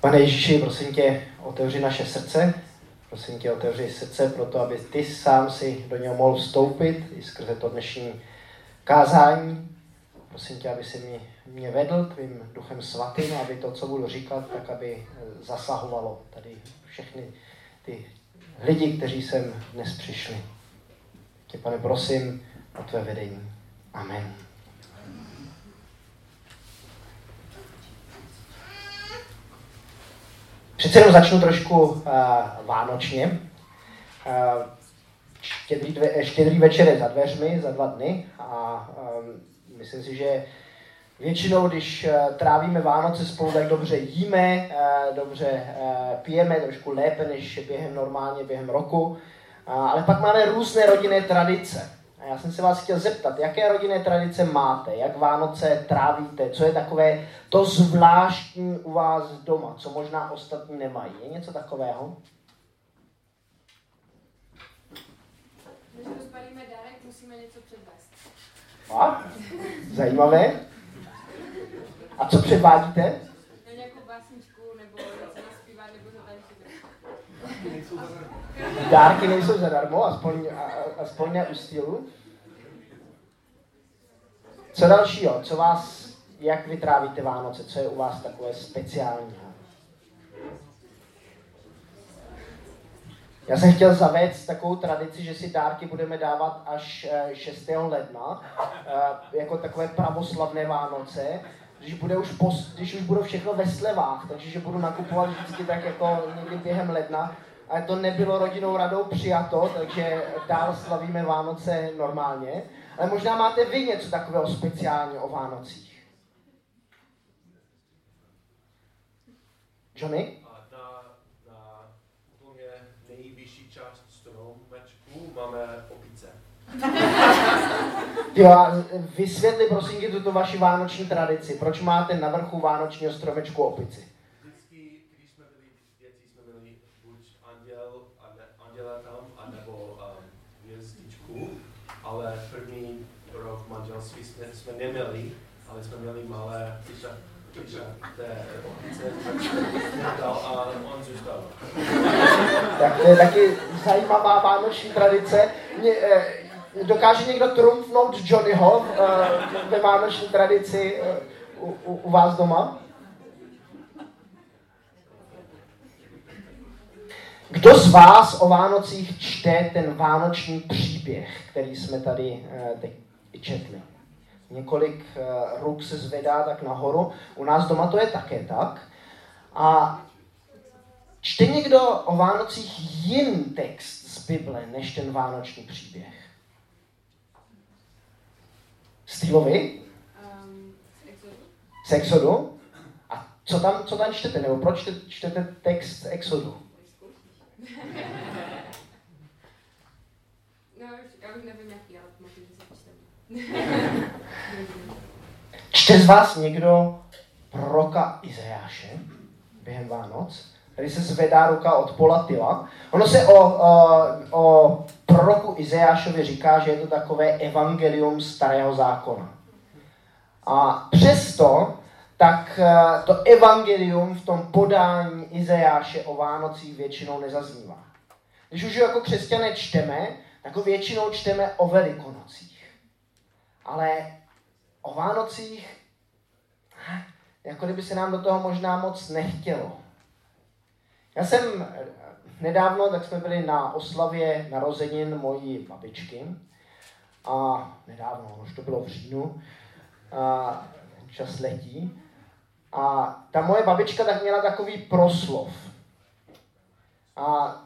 Pane Ježíši, prosím tě, otevři naše srdce, prosím tě, otevři srdce pro to, aby ty sám si do něho mohl vstoupit i skrze to dnešní kázání. Prosím tě, aby si mě, mě vedl tvým duchem svatým, aby to, co budu říkat, tak aby zasahovalo tady všechny ty lidi, kteří sem dnes přišli. Tě, pane, prosím o tvé vedení. Amen. Přece jenom začnu trošku uh, vánočně. Uh, štědrý, dve, štědrý večer je za dveřmi, za dva dny a um, myslím si, že většinou, když uh, trávíme Vánoce spolu, tak dobře jíme, uh, dobře uh, pijeme, trošku lépe než během normálně během roku. Uh, ale pak máme různé rodinné tradice. A já jsem se vás chtěl zeptat, jaké rodinné tradice máte, jak Vánoce trávíte, co je takové to zvláštní u vás doma, co možná ostatní nemají. Je něco takového? Když rozbalíme dárek, musíme něco předvést. A? Zajímavé. A co předvádíte? No nějakou básničku, nebo něco naspívat, nebo zatančit. Dárky nejsou zadarmo, aspoň, aspoň ne u stylu. Co dalšího? Co vás, jak vytrávíte Vánoce? Co je u vás takové speciálního? Já jsem chtěl zavést takovou tradici, že si dárky budeme dávat až 6. Eh, ledna, eh, jako takové pravoslavné Vánoce, když, bude už post, když už budou všechno ve slevách, takže že budu nakupovat vždycky tak jako někdy během ledna, ale to nebylo rodinou radou přijato, takže dál slavíme Vánoce normálně. Ale možná máte vy něco takového speciálního o Vánocích. Johnny? A na, na úplně nejvyšší část stromečku máme opice. Jo, vysvětli prosím tě tuto vaši vánoční tradici. Proč máte na vrchu vánočního stromečku opici? Vždycky, když jsme byli děti, jsme byli buď anděl, a ne, anděla tam, anebo um, hvězdičku, ale první rok manželství jsme, jsme neměli, ale jsme měli malé jsme dal a on zůstal. Tak to je taky zajímavá vánoční tradice. Mě, eh, dokáže někdo trumfnout Johnnyho eh, ve vánoční tradici eh, u, u, u vás doma? Kdo z vás o Vánocích čte ten vánoční příběh, který jsme tady eh, teď četli? Několik ruk se zvedá tak nahoru. U nás doma to je také tak. A čte někdo o Vánocích jiný text z Bible, než ten vánoční příběh? Stylovi? Um, z Exodu. A co tam, co tam čtete? Nebo proč čtete text z Exodu? no, já možná, Čte z vás někdo proroka Izajáše během Vánoc? Tady se zvedá ruka od Polatila. Ono se o, o, o proroku Izajášovi říká, že je to takové evangelium starého zákona. A přesto tak eh, to evangelium v tom podání Izajáše o Vánocích většinou nezaznívá. Když už jako křesťané čteme, tak ho většinou čteme o Velikonocích. Ale o Vánocích, eh, jako kdyby se nám do toho možná moc nechtělo. Já jsem nedávno, tak jsme byli na oslavě narozenin mojí babičky. A nedávno, už to bylo v říjnu, a čas letí. A ta moje babička tak měla takový proslov. A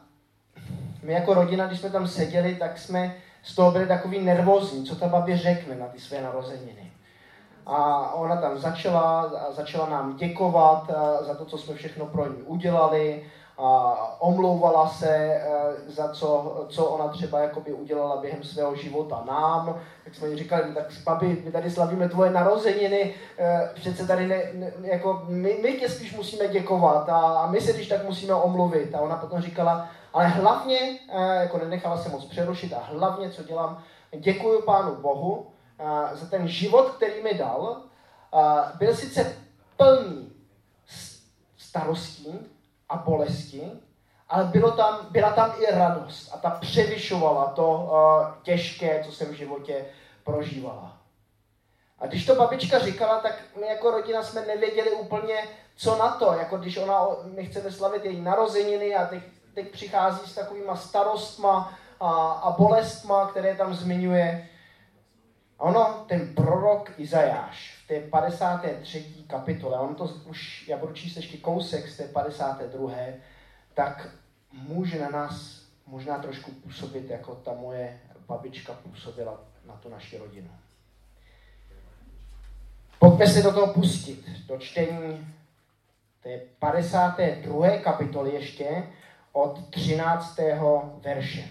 my jako rodina, když jsme tam seděli, tak jsme z toho byli takový nervózní, co ta babě řekne na ty své narozeniny. A ona tam začala, začala nám děkovat za to, co jsme všechno pro ní udělali a omlouvala se e, za co, co ona třeba jakoby udělala během svého života nám. Tak jsme jí říkali, no tak babi, my tady slavíme tvoje narozeniny, e, přece tady ne, ne, jako my, my tě spíš musíme děkovat a, a my se když tak musíme omluvit. A ona potom říkala, ale hlavně, e, jako nenechala se moc přerušit a hlavně, co dělám, děkuji Pánu Bohu za ten život, který mi dal. Byl sice plný starostí a bolesti, ale bylo tam, byla tam i radost a ta převyšovala to uh, těžké, co jsem v životě prožívala. A když to babička říkala, tak my jako rodina jsme nevěděli úplně, co na to, jako když ona, my chceme slavit její narozeniny a teď, teď přichází s takovýma starostma a, a bolestma, které tam zmiňuje. A ono, ten prorok Izajáš v té 53. kapitole, on to už, já budu číst ještě kousek z té 52. tak může na nás možná trošku působit, jako ta moje babička působila na tu naši rodinu. Pojďme se do toho pustit, do čtení té 52. kapitoly ještě od 13. verše.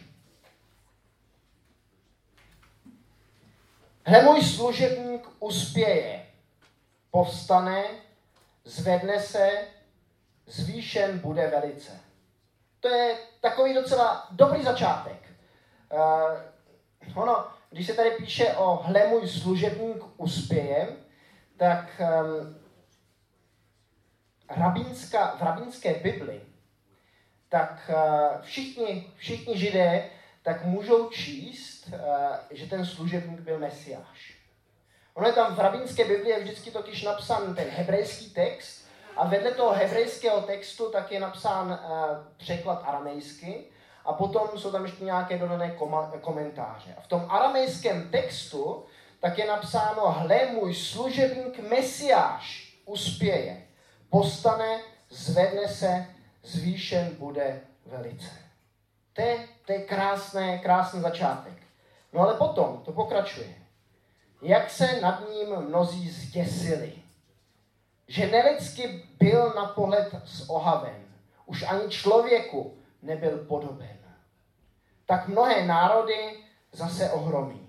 Hle můj služebník uspěje, povstane, zvedne se, zvýšen bude velice. To je takový docela dobrý začátek. Uh, ono, když se tady píše o hle můj služebník uspěje, tak um, rabínská, v rabínské Bibli, tak uh, všichni, všichni židé tak můžou číst, uh, že ten služebník byl mesiáš. Ono je tam v rabínské Bibli je vždycky totiž napsan ten hebrejský text a vedle toho hebrejského textu tak je napsán uh, překlad aramejsky a potom jsou tam ještě nějaké dodané komentáře. A v tom aramejském textu tak je napsáno, hle můj služebník Mesiáš uspěje, postane, zvedne se, zvýšen bude velice. To je, to je krásné, krásný začátek. No ale potom to pokračuje. Jak se nad ním mnozí zděsili. Že nelidsky byl na pohled s ohavem. Už ani člověku nebyl podoben. Tak mnohé národy zase ohromí.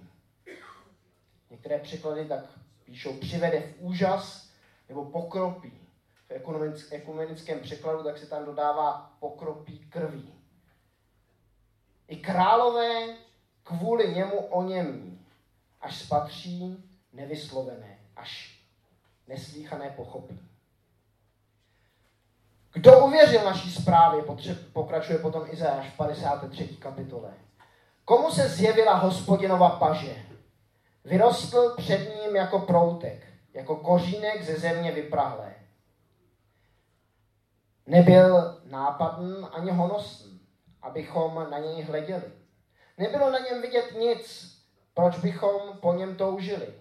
Některé překlady tak píšou přivede v úžas nebo pokropí. V ekumenickém překladu tak se tam dodává pokropí krví. I králové kvůli němu oněmí, až spatří nevyslovené, až neslíchané pochopí. Kdo uvěřil naší zprávě, pokračuje potom Izajáš v 53. kapitole. Komu se zjevila hospodinova paže? Vyrostl před ním jako proutek, jako kořínek ze země vyprahlé. Nebyl nápadný ani honosný, abychom na něj hleděli. Nebylo na něm vidět nic, proč bychom po něm toužili.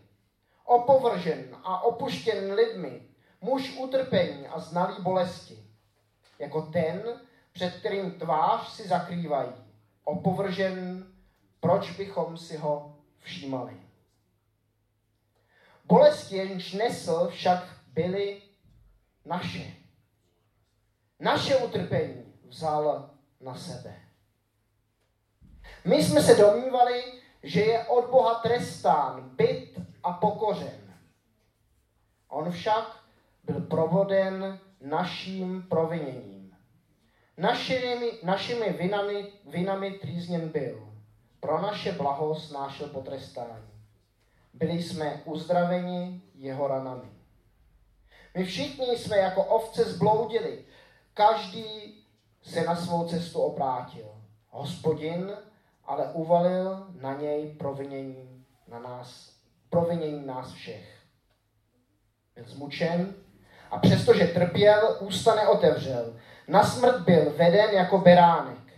Opovržen a opuštěn lidmi, muž utrpení a znalý bolesti, jako ten, před kterým tvář si zakrývají. Opovržen, proč bychom si ho všímali. Bolesti, jenž nesl, však byly naše. Naše utrpení vzal na sebe. My jsme se domnívali, že je od Boha trestán, byt a pokořen. On však byl provoden naším proviněním. Našimi, našimi vinami, vinami trýzněn byl. Pro naše blaho snášel potrestání. Byli jsme uzdraveni jeho ranami. My všichni jsme jako ovce zbloudili. Každý se na svou cestu obrátil. Hospodin ale uvalil na něj provinění na nás, provinění nás všech. Byl zmučen a přestože trpěl, ústa neotevřel. Na smrt byl veden jako beránek,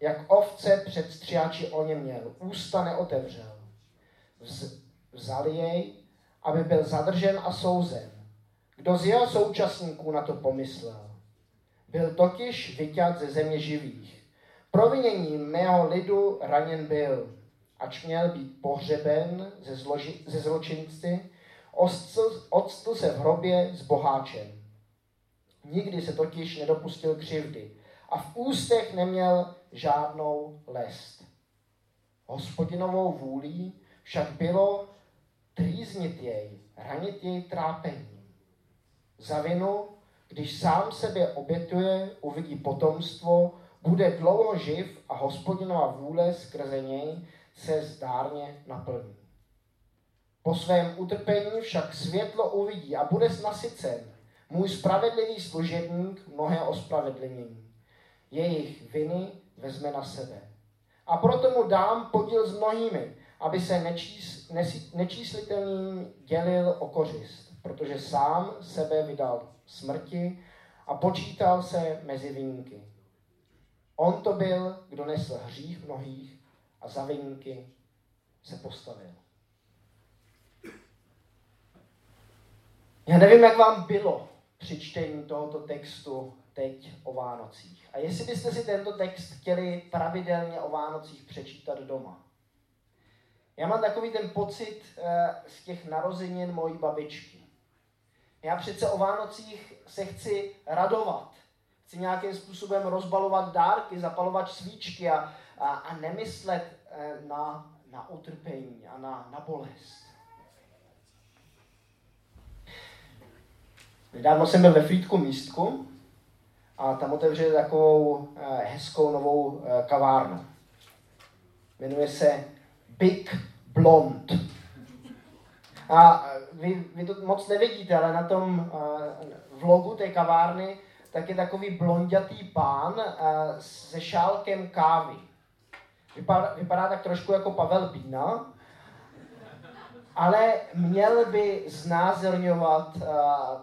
jak ovce před střiači o něm měl. Ústa neotevřel. Vz, vzali jej, aby byl zadržen a souzen. Kdo z jeho současníků na to pomyslel? Byl totiž vyťat ze země živých. Proviněním mého lidu raněn byl, ač měl být pohřeben ze, zloži, ze zločinci, odstl se v hrobě s boháčem. Nikdy se totiž nedopustil křivdy a v ústech neměl žádnou lest. Hospodinovou vůlí však bylo trýznit jej, ranit jej trápením. Za vinu, když sám sebe obětuje, uvidí potomstvo, bude dlouho živ a hospodinová vůle skrze něj se zdárně naplní. Po svém utrpení však světlo uvidí a bude nasycen. Můj spravedlivý služebník mnohé ospravedlnění. Jejich viny vezme na sebe. A proto mu dám podíl s mnohými, aby se nečís, nečíslitelným dělil o kořist, protože sám sebe vydal smrti a počítal se mezi výjimky. On to byl, kdo nesl hřích mnohých a za výjimky se postavil. Já nevím, jak vám bylo při čtení tohoto textu teď o Vánocích. A jestli byste si tento text chtěli pravidelně o Vánocích přečítat doma. Já mám takový ten pocit eh, z těch narozenin mojí babičky. Já přece o Vánocích se chci radovat. Chci nějakým způsobem rozbalovat dárky, zapalovat svíčky a, a, a nemyslet eh, na, na utrpení a na, na bolest. Nedávno jsem byl ve Frýdku místku a tam otevřeli takovou eh, hezkou novou eh, kavárnu. Jmenuje se Big Blond. A vy, vy to moc nevidíte, ale na tom vlogu té kavárny tak je takový blondětý pán se šálkem kávy. Vypadá, vypadá tak trošku jako Pavel Bína, ale měl by znázorňovat uh,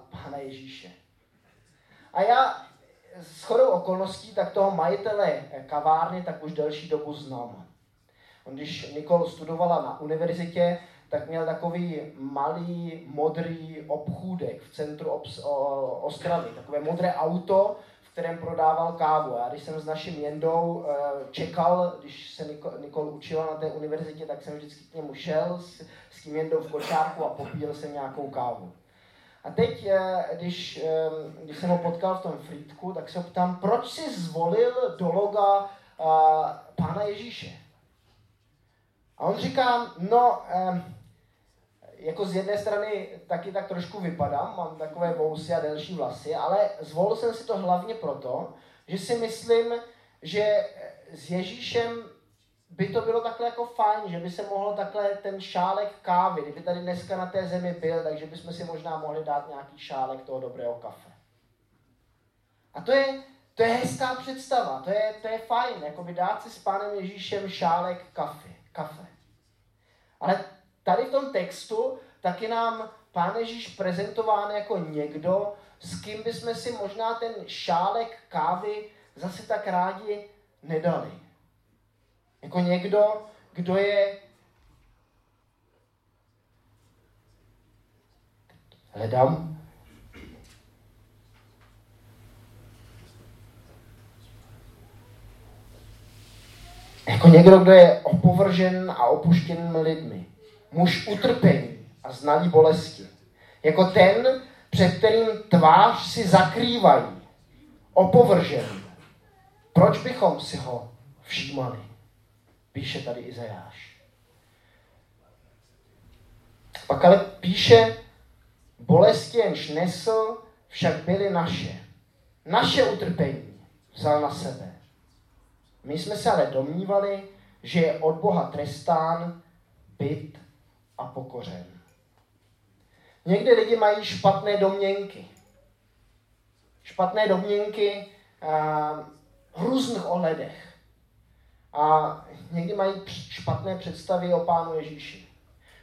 Pána Ježíše. A já s chodou okolností tak toho majitele kavárny tak už delší dobu znám. On, když Nikol studovala na univerzitě, tak měl takový malý modrý obchůdek v centru Obs- o, Ostravy, takové modré auto, v kterém prodával kávu. Já když jsem s naším Jendou eh, čekal, když se Nikol, Nikol učila na té univerzitě, tak jsem vždycky k němu šel s, s tím Jendou v kočárku a popíjel jsem nějakou kávu. A teď, eh, když, eh, když jsem ho potkal v tom Frýdku, tak se ho ptám, proč si zvolil do loga Pána Ježíše? A on říká, no, jako z jedné strany taky tak trošku vypadám, mám takové vousy a delší vlasy, ale zvolil jsem si to hlavně proto, že si myslím, že s Ježíšem by to bylo takhle jako fajn, že by se mohlo takhle ten šálek kávy, kdyby tady dneska na té zemi byl, takže bychom si možná mohli dát nějaký šálek toho dobrého kafe. A to je, to je hezká představa, to je, to je fajn, jako by dát si s pánem Ježíšem šálek kafe. kafe. Ale tady v tom textu taky nám Pán Ježíš prezentován jako někdo, s kým bychom si možná ten šálek kávy zase tak rádi nedali. Jako někdo, kdo je hledám jako někdo, kdo je opovržen a opuštěn lidmi muž utrpení a znalý bolesti. Jako ten, před kterým tvář si zakrývají, opovržený. Proč bychom si ho všímali? Píše tady Izajáš. Pak ale píše, bolesti jenž nesl, však byly naše. Naše utrpení vzal na sebe. My jsme se ale domnívali, že je od Boha trestán, byt a pokořen. Někdy lidi mají špatné domněnky. Špatné domněnky v různých ohledech. A někdy mají špatné představy o Pánu Ježíši.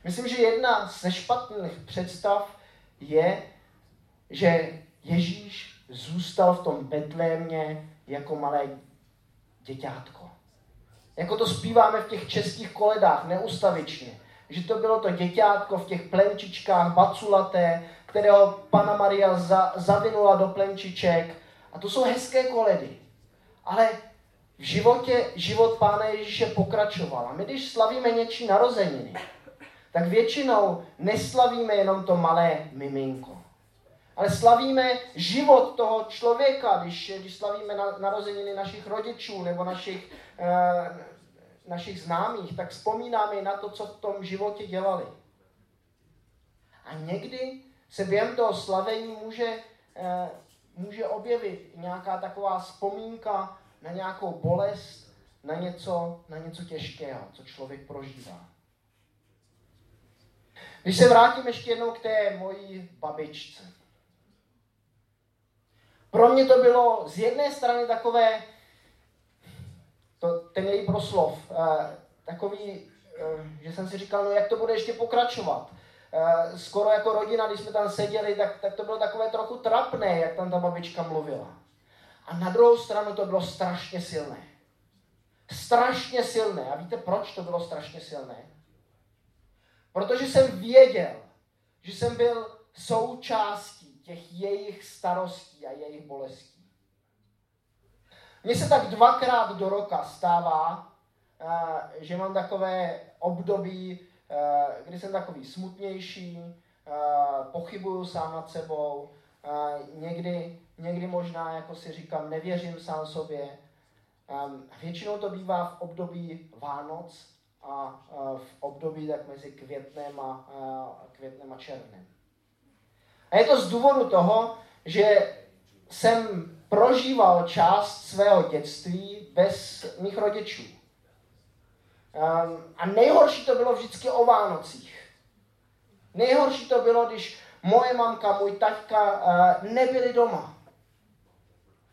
Myslím, že jedna ze špatných představ je, že Ježíš zůstal v tom Betlémě jako malé děťátko. Jako to zpíváme v těch českých koledách neustavičně že to bylo to děťátko v těch plenčičkách baculaté, kterého Pana Maria za, zavinula do plenčiček. A to jsou hezké koledy. Ale v životě život Pána Ježíše pokračoval. A my, když slavíme něčí narozeniny, tak většinou neslavíme jenom to malé miminko. Ale slavíme život toho člověka, když, když slavíme na, narozeniny našich rodičů nebo našich, eh, našich známých, tak vzpomínáme na to, co v tom životě dělali. A někdy se během toho slavení může, eh, může objevit nějaká taková vzpomínka na nějakou bolest, na něco, na něco těžkého, co člověk prožívá. Když se vrátím ještě jednou k té mojí babičce. Pro mě to bylo z jedné strany takové, to, ten její proslov, eh, takový, eh, že jsem si říkal, no jak to bude ještě pokračovat. Eh, skoro jako rodina, když jsme tam seděli, tak, tak to bylo takové trochu trapné, jak tam ta babička mluvila. A na druhou stranu to bylo strašně silné. Strašně silné. A víte, proč to bylo strašně silné? Protože jsem věděl, že jsem byl součástí těch jejich starostí a jejich bolestí. Mně se tak dvakrát do roka stává, eh, že mám takové období, eh, kdy jsem takový smutnější, eh, pochybuju sám nad sebou, někdy, někdy možná, jako si říkám, nevěřím sám sobě. Většinou to bývá v období Vánoc a v období tak mezi květnem a, květnem a červnem. A je to z důvodu toho, že jsem prožíval část svého dětství bez mých rodičů. Um, a nejhorší to bylo vždycky o Vánocích. Nejhorší to bylo, když moje mamka, můj taťka uh, nebyli doma.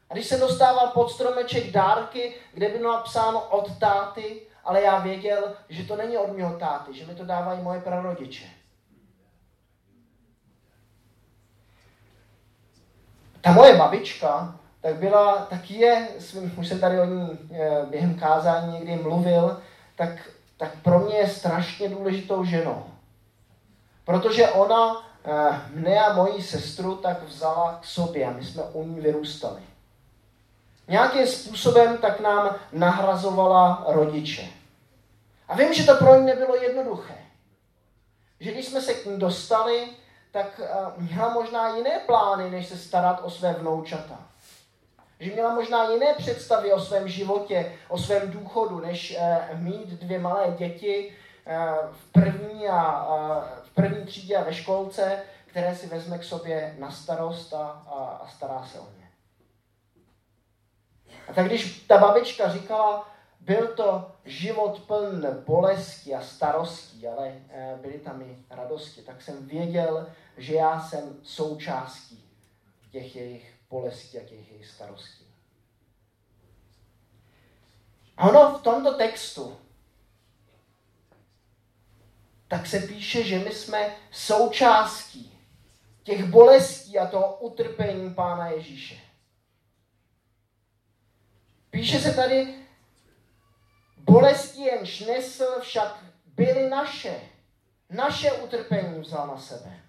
A když jsem dostával pod stromeček dárky, kde bylo napsáno od táty, ale já věděl, že to není od mého táty, že mi to dávají moje prarodiče. Ta moje babička, tak byla, tak je, už jsem tady o ní eh, během kázání někdy mluvil, tak, tak pro mě je strašně důležitou ženou. Protože ona eh, mne a moji sestru tak vzala k sobě a my jsme u ní vyrůstali. Nějakým způsobem tak nám nahrazovala rodiče. A vím, že to pro ní nebylo jednoduché. Že když jsme se k ní dostali, tak eh, měla možná jiné plány, než se starat o své vnoučata. Že měla možná jiné představy o svém životě, o svém důchodu, než eh, mít dvě malé děti eh, v první, a, v první třídě a ve školce, které si vezme k sobě na starost a, a, a stará se o ně. A tak když ta babička říkala, byl to život pln bolesti a starostí, ale byly tam i radosti, tak jsem věděl, že já jsem součástí těch jejich bolestí a těch jejich starostí. A ono v tomto textu tak se píše, že my jsme součástí těch bolestí a toho utrpení Pána Ježíše. Píše se tady, bolesti jenž nesl, však byly naše. Naše utrpení vzal na sebe.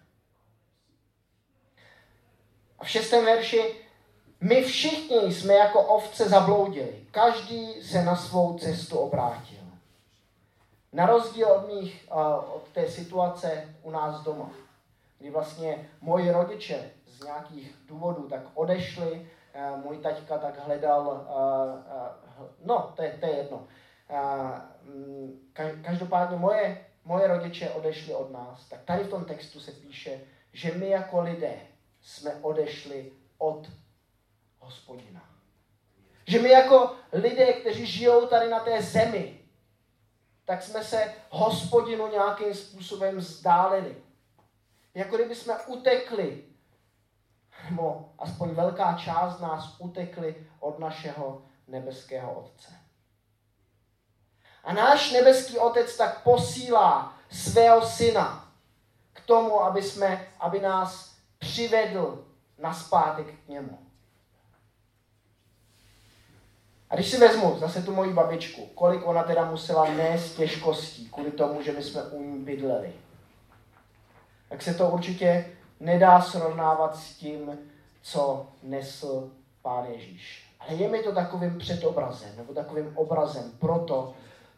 A v šestém verši, my všichni jsme jako ovce zabloudili. Každý se na svou cestu obrátil. Na rozdíl od mých, od té situace u nás doma, kdy vlastně moji rodiče z nějakých důvodů tak odešli, můj taťka tak hledal, no, to je, to je jedno. Mm, každopádně moje, moje rodiče odešli od nás, tak tady v tom textu se píše, že my jako lidé jsme odešli od hospodina. Že my jako lidé, kteří žijou tady na té zemi, tak jsme se hospodinu nějakým způsobem vzdálili. Jako kdyby jsme utekli, nebo aspoň velká část nás utekli od našeho nebeského Otce. A náš nebeský Otec tak posílá svého syna k tomu, aby, jsme, aby nás přivedl na zpátek k němu. A když si vezmu zase tu moji babičku, kolik ona teda musela nést těžkostí kvůli tomu, že my jsme u ní bydleli, tak se to určitě nedá srovnávat s tím, co nesl Pán Ježíš. Ale je mi to takovým předobrazem, nebo takovým obrazem pro to,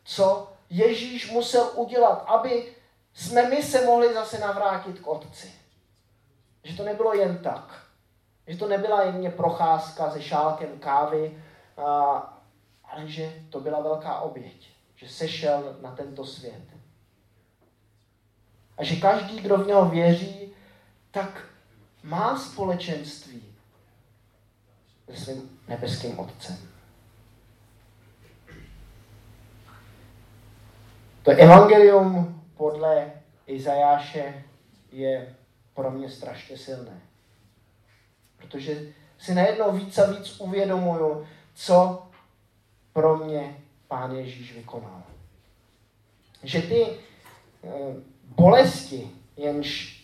co Ježíš musel udělat, aby jsme my se mohli zase navrátit k Otci. Že to nebylo jen tak. Že to nebyla jen procházka se šálkem kávy, ale že to byla velká oběť. Že sešel na tento svět. A že každý, kdo v něho věří, tak má společenství se svým nebeským Otcem. To evangelium podle Izajáše je pro mě strašně silné. Protože si najednou víc a víc uvědomuju, co pro mě Pán Ježíš vykonal. Že ty e, bolesti, jenž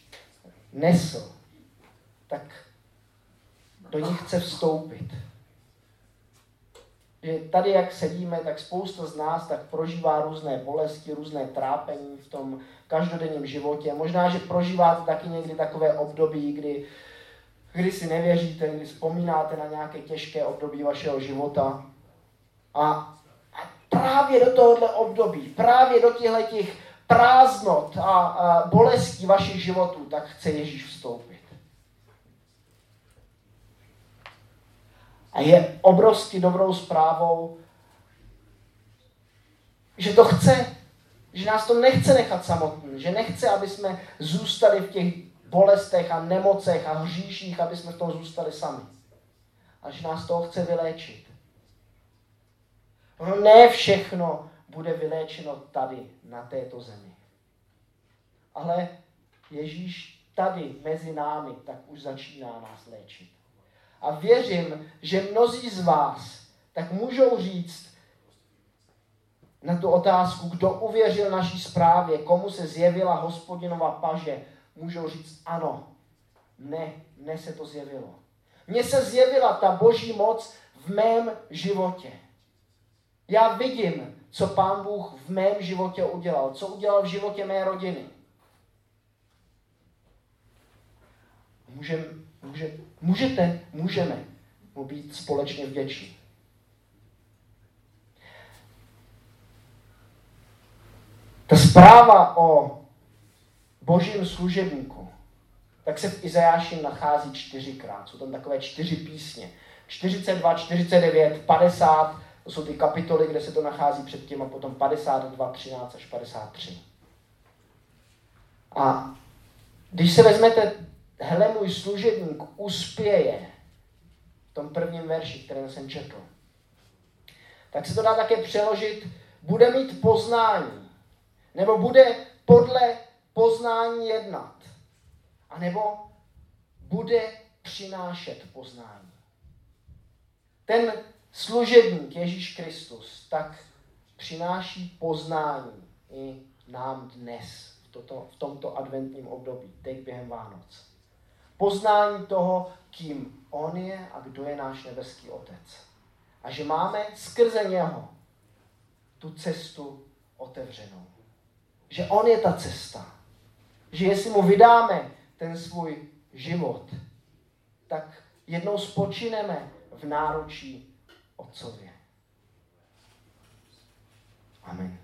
nesl, tak do nich chce vstoupit. Že tady, jak sedíme, tak spousta z nás tak prožívá různé bolesti, různé trápení v tom každodenním životě. Možná, že prožíváte taky někdy takové období, kdy, kdy si nevěříte, kdy vzpomínáte na nějaké těžké období vašeho života. A, a právě do tohohle období, právě do těchto těch prázdnot a, a bolestí vašich životů, tak chce Ježíš vstoupit. A je obrovsky dobrou zprávou, že to chce, že nás to nechce nechat samotný, že nechce, aby jsme zůstali v těch bolestech a nemocech a hříších, aby jsme v tom zůstali sami. A že nás toho chce vyléčit. No ne všechno bude vyléčeno tady, na této zemi. Ale Ježíš tady mezi námi tak už začíná nás léčit. A věřím, že mnozí z vás tak můžou říct na tu otázku, kdo uvěřil naší zprávě, komu se zjevila hospodinova paže, můžou říct ano, ne, ne se to zjevilo. Mně se zjevila ta boží moc v mém životě. Já vidím, co pán Bůh v mém životě udělal, co udělal v životě mé rodiny. Můžem, může, můžete, můžeme mu být společně vděční. Ta zpráva o božím služebníku, tak se v Izajáši nachází čtyřikrát. Jsou tam takové čtyři písně. 42, 49, 50, to jsou ty kapitoly, kde se to nachází předtím a potom 52, 13 až 53. A když se vezmete, hele můj služebník uspěje. V tom prvním verši, který jsem četl, tak se to dá také přeložit, bude mít poznání, nebo bude podle poznání jednat, a nebo bude přinášet poznání. Ten služebník Ježíš Kristus tak přináší poznání i nám dnes, v, toto, v tomto adventním období, teď během Vánoc poznání toho, kým On je a kdo je náš nebeský Otec. A že máme skrze něho tu cestu otevřenou. Že On je ta cesta. Že jestli mu vydáme ten svůj život, tak jednou spočineme v náručí Otcově. Amen.